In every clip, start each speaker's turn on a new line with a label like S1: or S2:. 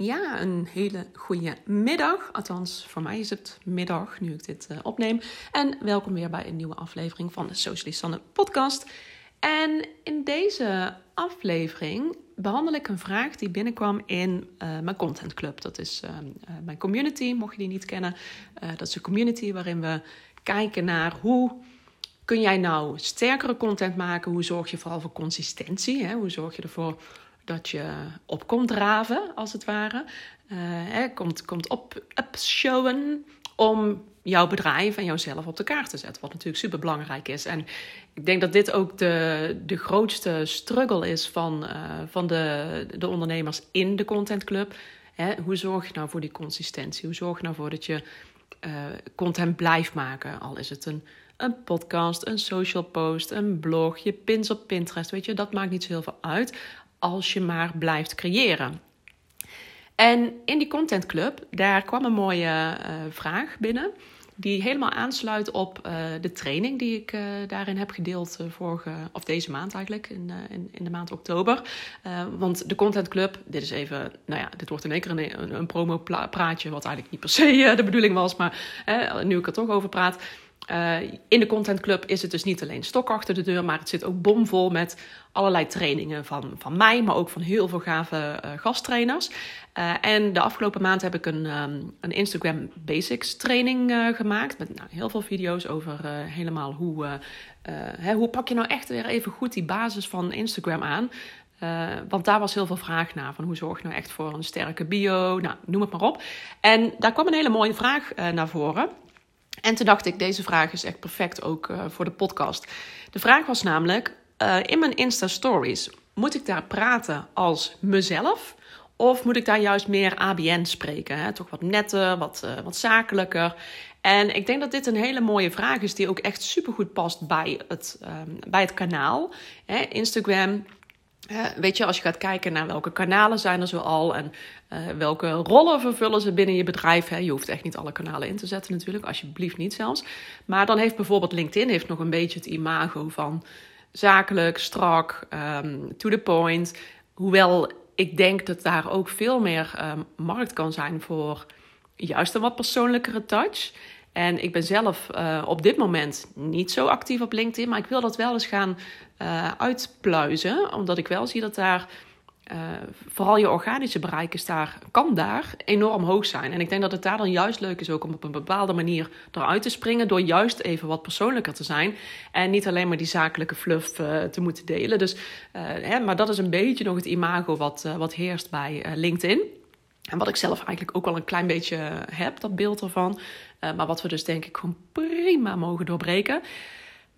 S1: Ja, een hele goede middag. Althans, voor mij is het middag nu ik dit uh, opneem. En welkom weer bij een nieuwe aflevering van de Socialist Sanne podcast. En in deze aflevering behandel ik een vraag die binnenkwam in uh, mijn Content Club. Dat is uh, mijn community, mocht je die niet kennen. dat is een community waarin we kijken naar hoe kun jij nou sterkere content maken. Hoe zorg je vooral voor consistentie? Hè? Hoe zorg je ervoor dat je op komt draven, als het ware. Uh, hè, komt, komt op, showen om jouw bedrijf en jouzelf op de kaart te zetten. Wat natuurlijk super belangrijk is. En ik denk dat dit ook de, de grootste struggle is van, uh, van de, de ondernemers in de Content Club. Hè, hoe zorg je nou voor die consistentie? Hoe zorg je nou voor dat je uh, content blijft maken? Al is het een, een podcast, een social post, een blog, je pins op Pinterest. Weet je, dat maakt niet zo heel veel uit als je maar blijft creëren. En in die Content Club, daar kwam een mooie uh, vraag binnen. Die helemaal aansluit op uh, de training die ik uh, daarin heb gedeeld vorige, of deze maand eigenlijk, in, in, in, de maand oktober. want de Content Club, dit is even, nou ja, dit wordt in één keer een, een, een promo-praatje, wat eigenlijk niet per se de bedoeling was, maar nu ik er toch over praat. Uh, in de Content Club is het dus niet alleen stok achter de deur, maar het zit ook bomvol met allerlei trainingen van, van mij, maar ook van heel veel gave uh, gasttrainers. Uh, en de afgelopen maand heb ik een, um, een Instagram Basics training gemaakt met nou, heel veel video's over helemaal hoe, hè, hoe pak je nou echt weer even goed die basis van Instagram aan. want daar was heel veel vraag naar. Van hoe zorg je nou echt voor een sterke bio? Nou, noem het maar op. En daar kwam een hele mooie vraag naar voren. En toen dacht ik, deze vraag is echt perfect ook uh, voor de podcast. De vraag was namelijk, uh, in mijn Insta-stories, moet ik daar praten als mezelf? Of moet ik daar juist meer ABN spreken? Hè? Toch wat netter, wat, uh, wat zakelijker. En ik denk dat dit een hele mooie vraag is, die ook echt supergoed past bij het, um, bij het kanaal. Hè? Instagram weet je, als je gaat kijken naar welke kanalen zijn er zoal en uh, welke rollen vervullen ze binnen je bedrijf. Hè. Je hoeft echt niet alle kanalen in te zetten natuurlijk, alsjeblieft niet zelfs. Maar dan heeft bijvoorbeeld LinkedIn heeft nog een beetje het imago van zakelijk, strak, um, to the point. Hoewel ik denk dat daar ook veel meer um, markt kan zijn voor juist een wat persoonlijkere touch. En ik ben zelf uh, op dit moment niet zo actief op LinkedIn, maar ik wil dat wel eens gaan uh, uitpluizen, omdat ik wel zie dat daar uh, vooral je organische bereik is daar, kan daar enorm hoog zijn. En ik denk dat het daar dan juist leuk is ook om op een bepaalde manier eruit te springen. Door juist even wat persoonlijker te zijn. En niet alleen maar die zakelijke fluff te moeten delen. Dus, hè, maar dat is een beetje nog het imago wat, wat heerst bij LinkedIn. En wat ik zelf eigenlijk ook wel een klein beetje heb, dat beeld ervan. maar wat we dus denk ik gewoon prima mogen doorbreken.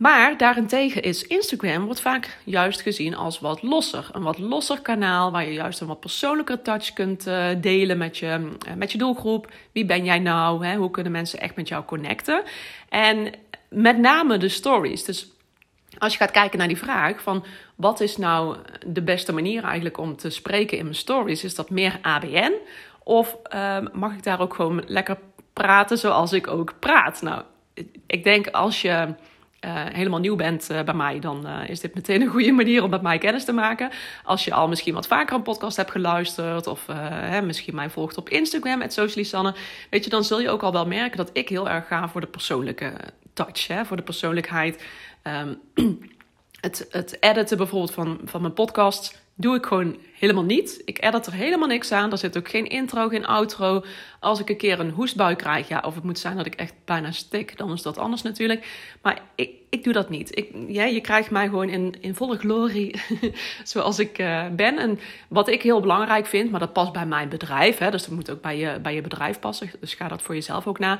S1: Maar daarentegen is Instagram wordt vaak juist gezien als wat losser. Een wat losser kanaal waar je juist een wat persoonlijker touch kunt uh, delen met je, met je doelgroep. Wie ben jij nou? Hè? Hoe kunnen mensen echt met jou connecten? En met name de stories. Dus als je gaat kijken naar die vraag van wat is nou de beste manier eigenlijk om te spreken in mijn stories? Is dat meer ABN? Of uh, mag ik daar ook gewoon lekker praten zoals ik ook praat? Nou, ik denk als je uh, helemaal nieuw bent uh, bij mij, dan uh, is dit meteen een goede manier om met mij kennis te maken. Als je al misschien wat vaker een podcast hebt geluisterd, of hè, misschien mij volgt op Instagram, Socialisanne, weet je, dan zul je ook al wel merken dat ik heel erg ga voor de persoonlijke touch, hè, voor de persoonlijkheid. Um, het, het editen bijvoorbeeld van, van mijn podcast doe ik gewoon helemaal niet. Ik edit er helemaal niks aan. Er zit ook geen intro, geen outro. Als ik een keer een hoestbui krijg, ja, of het moet zijn dat ik echt bijna stik, dan is dat anders natuurlijk. Maar ik, ik doe dat niet. Ik, ja, je krijgt mij gewoon in, in volle glorie zoals ik uh, ben. En wat ik heel belangrijk vind, maar dat past bij mijn bedrijf, hè, dus dat moet ook bij je, bij je bedrijf passen. Dus ga dat voor jezelf ook na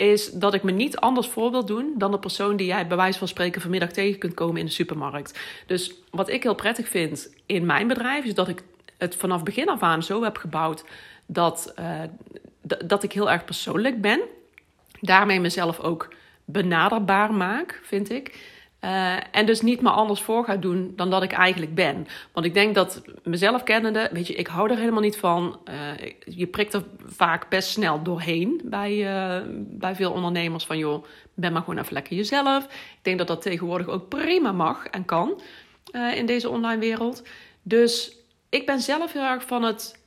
S1: is dat ik me niet anders voor wil doen dan de persoon die jij bij wijze van spreken vanmiddag tegen kunt komen in de supermarkt. Dus wat ik heel prettig vind in mijn bedrijf is dat ik het vanaf begin af aan zo heb gebouwd dat, uh, dat ik heel erg persoonlijk ben. Daarmee mezelf ook benaderbaar maak, vind ik. Uh, en dus niet maar anders voor ga doen dan dat ik eigenlijk ben. Want ik denk dat mezelf kennende, weet je, ik hou er helemaal niet van. Uh, je prikt er vaak best snel doorheen bij, uh, bij veel ondernemers van, joh, ben maar gewoon even lekker jezelf. Ik denk dat dat tegenwoordig ook prima mag en kan in deze online wereld. Dus ik ben zelf heel erg van het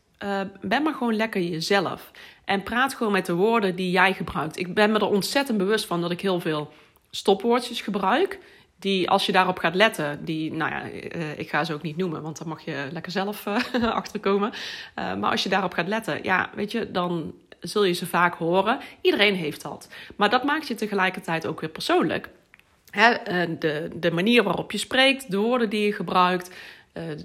S1: ben maar gewoon lekker jezelf. En praat gewoon met de woorden die jij gebruikt. Ik ben me er ontzettend bewust van dat ik heel veel stopwoordjes gebruik. Die, als je daarop gaat letten, die, nou ja, uh, ik ga ze ook niet noemen, want dan mag je lekker zelf uh, achterkomen. maar als je daarop gaat letten, ja, weet je, dan zul je ze vaak horen. Iedereen heeft dat. Maar dat maakt je tegelijkertijd ook weer persoonlijk. De, de manier waarop je spreekt, de woorden die je gebruikt,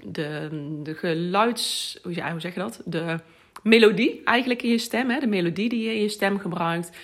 S1: de, de geluids. Hoe, ja, zeg je dat? De melodie eigenlijk in je stem. De melodie die je in je stem gebruikt.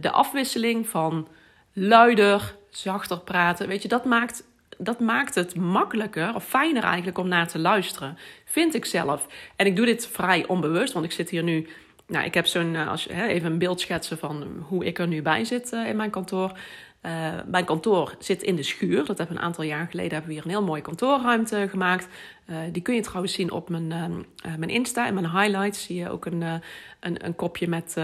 S1: De afwisseling van luider, zachter praten. Weet je, dat maakt, dat maakt het makkelijker of fijner eigenlijk om naar te luisteren. Vind ik zelf. En ik doe dit vrij onbewust, want ik zit hier nu. Nou, ik heb zo'n, uh, als, even een beeld schetsen van hoe ik er nu bij zit in mijn kantoor. Uh, mijn kantoor zit in de schuur. Dat hebben we een aantal jaar geleden hebben we hier een heel mooie kantoorruimte gemaakt. Uh, die kun je trouwens zien op mijn, uh, mijn Insta en mijn highlights. Zie je ook een, een, een, kopje met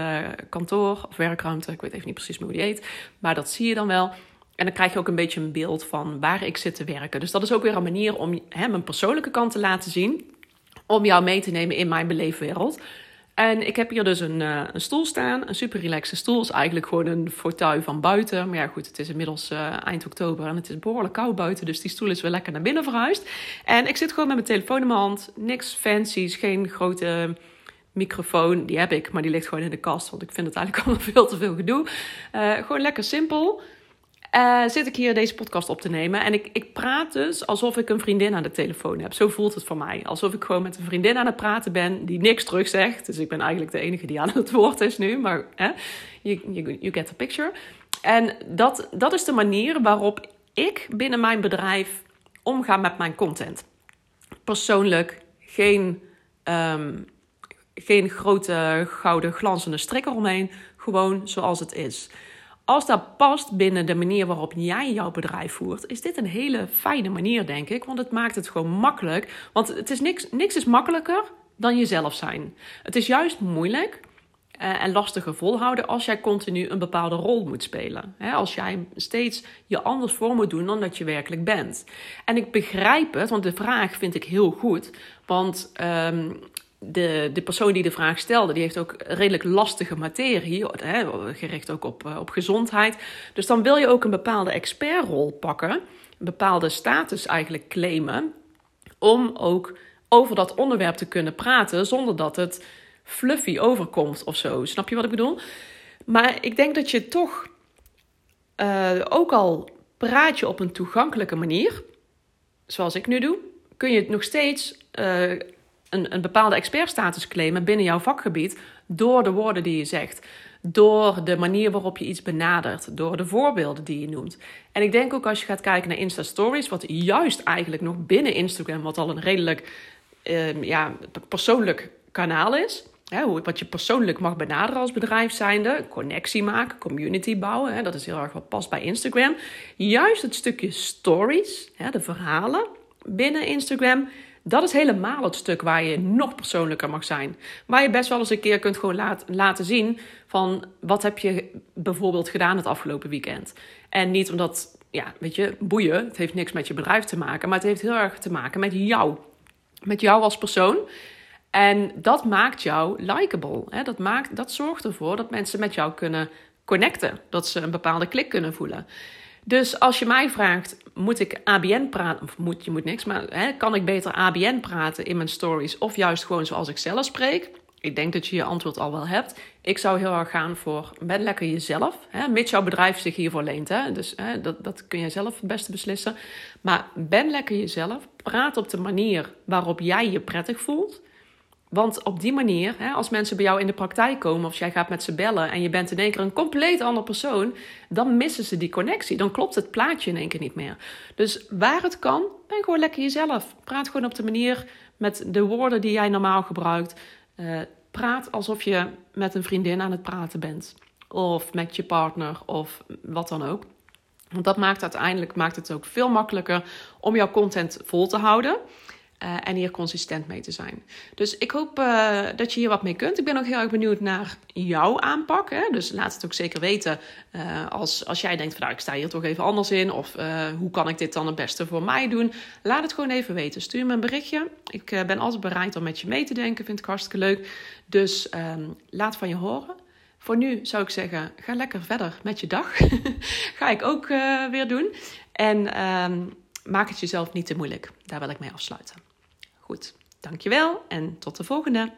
S1: kantoor of werkruimte. Ik weet even niet precies hoe die heet. Maar dat zie je dan wel. En dan krijg je ook een beetje een beeld van waar ik zit te werken. Dus dat is ook weer een manier om hè, mijn persoonlijke kant te laten zien. Om jou mee te nemen in mijn beleefwereld. En ik heb hier dus een, uh, een stoel staan, een super relaxe stoel. Is eigenlijk gewoon een fauteuil van buiten. Maar ja, goed, het is inmiddels uh, eind oktober en het is behoorlijk koud buiten. Dus die stoel is weer lekker naar binnen verhuisd. En ik zit gewoon met mijn telefoon in mijn hand. Niks fancies, geen grote microfoon. Die heb ik, maar die ligt gewoon in de kast. Want ik vind het eigenlijk allemaal veel te veel gedoe. Uh, gewoon lekker simpel. Uh, zit ik hier deze podcast op te nemen. En ik, ik praat dus alsof ik een vriendin aan de telefoon heb. Zo voelt het voor mij. Alsof ik gewoon met een vriendin aan het praten ben die niks terug zegt. Dus ik ben eigenlijk de enige die aan het woord is nu. Maar hè, you, you, get the picture. En dat, dat is de manier waarop ik binnen mijn bedrijf omga met mijn content. Persoonlijk, geen, um, geen grote gouden glanzende strik eromheen. Gewoon zoals het is. Als dat past binnen de manier waarop jij jouw bedrijf voert, is dit een hele fijne manier, denk ik. Want het maakt het gewoon makkelijk. Want het is niks, niks is makkelijker dan jezelf zijn. Het is juist moeilijk uh, en lastiger volhouden als jij continu een bepaalde rol moet spelen. als jij steeds je anders voor moet doen dan dat je werkelijk bent. En ik begrijp het, want de vraag vind ik heel goed. Want um, de, de persoon die de vraag stelde, die heeft ook redelijk lastige materie, hè, gericht ook op, eh, op gezondheid. Dus dan wil je ook een bepaalde expertrol pakken, een bepaalde status eigenlijk claimen, om ook over dat onderwerp te kunnen praten zonder dat het fluffy overkomt of zo. Snap je wat ik bedoel? Maar ik denk dat je toch, uh, ook al praat je op een toegankelijke manier, zoals ik nu doe, kun je het nog steeds uh, een, een bepaalde expertstatus claimen binnen jouw vakgebied door de woorden die je zegt. Door de manier waarop je iets benadert, door de voorbeelden die je noemt. En ik denk ook als je gaat kijken naar Insta Stories, wat juist eigenlijk nog binnen Instagram, wat al een redelijk uh, ja, persoonlijk kanaal is. Hè, wat je persoonlijk mag benaderen als bedrijf zijnde. Connectie maken, community bouwen. Hè, dat is heel erg wat past bij Instagram. Juist het stukje stories, hè, de verhalen binnen Instagram dat is helemaal het stuk waar je nog persoonlijker mag zijn. Waar je best wel eens een keer kunt gewoon laat, laten zien van wat heb je bijvoorbeeld gedaan het afgelopen weekend. En niet omdat, ja, weet je, boeien, het heeft niks met je bedrijf te maken, maar het heeft heel erg te maken met jou. Met jou als persoon. En dat maakt jou likable. Dat, maakt, dat zorgt ervoor dat mensen met jou kunnen connecten. Dat ze een bepaalde klik kunnen voelen. Dus als je mij vraagt, moet ik ABN praten? Of moet, je moet niks, maar hè, kan ik beter ABN praten in mijn stories? Of juist gewoon zoals ik zelf spreek? Ik denk dat je je antwoord al wel hebt. Ik zou heel erg gaan voor ben lekker jezelf. Hè, mits jouw bedrijf zich hiervoor leent. Hè, dus hè, dat, dat kun je zelf het beste beslissen. Maar ben lekker jezelf. Praat op de manier waarop jij je prettig voelt. Want op die manier, hè, als mensen bij jou in de praktijk komen of jij gaat met ze bellen en je bent in één keer een compleet ander persoon, dan missen ze die connectie. Dan klopt het plaatje in één keer niet meer. Dus waar het kan, ben gewoon lekker jezelf. Praat gewoon op de manier met de woorden die jij normaal gebruikt. Uh, praat alsof je met een vriendin aan het praten bent. Of met je partner of wat dan ook. Want dat maakt uiteindelijk maakt het ook veel makkelijker om jouw content vol te houden. Uh, en hier consistent mee te zijn. Dus ik hoop uh, dat je hier wat mee kunt. Ik ben ook heel erg benieuwd naar jouw aanpak. Hè? Dus laat het ook zeker weten uh, als, als jij denkt van nou, ik sta hier toch even anders in. Of hoe kan ik dit dan het beste voor mij doen? Laat het gewoon even weten. Stuur me een berichtje. Ik ben altijd bereid om met je mee te denken. Vind ik hartstikke leuk. Dus um, laat van je horen. Voor nu zou ik zeggen, ga lekker verder met je dag. ga ik ook weer doen. En um, maak het jezelf niet te moeilijk. Daar wil ik mee afsluiten. Goed, dankjewel en tot de volgende.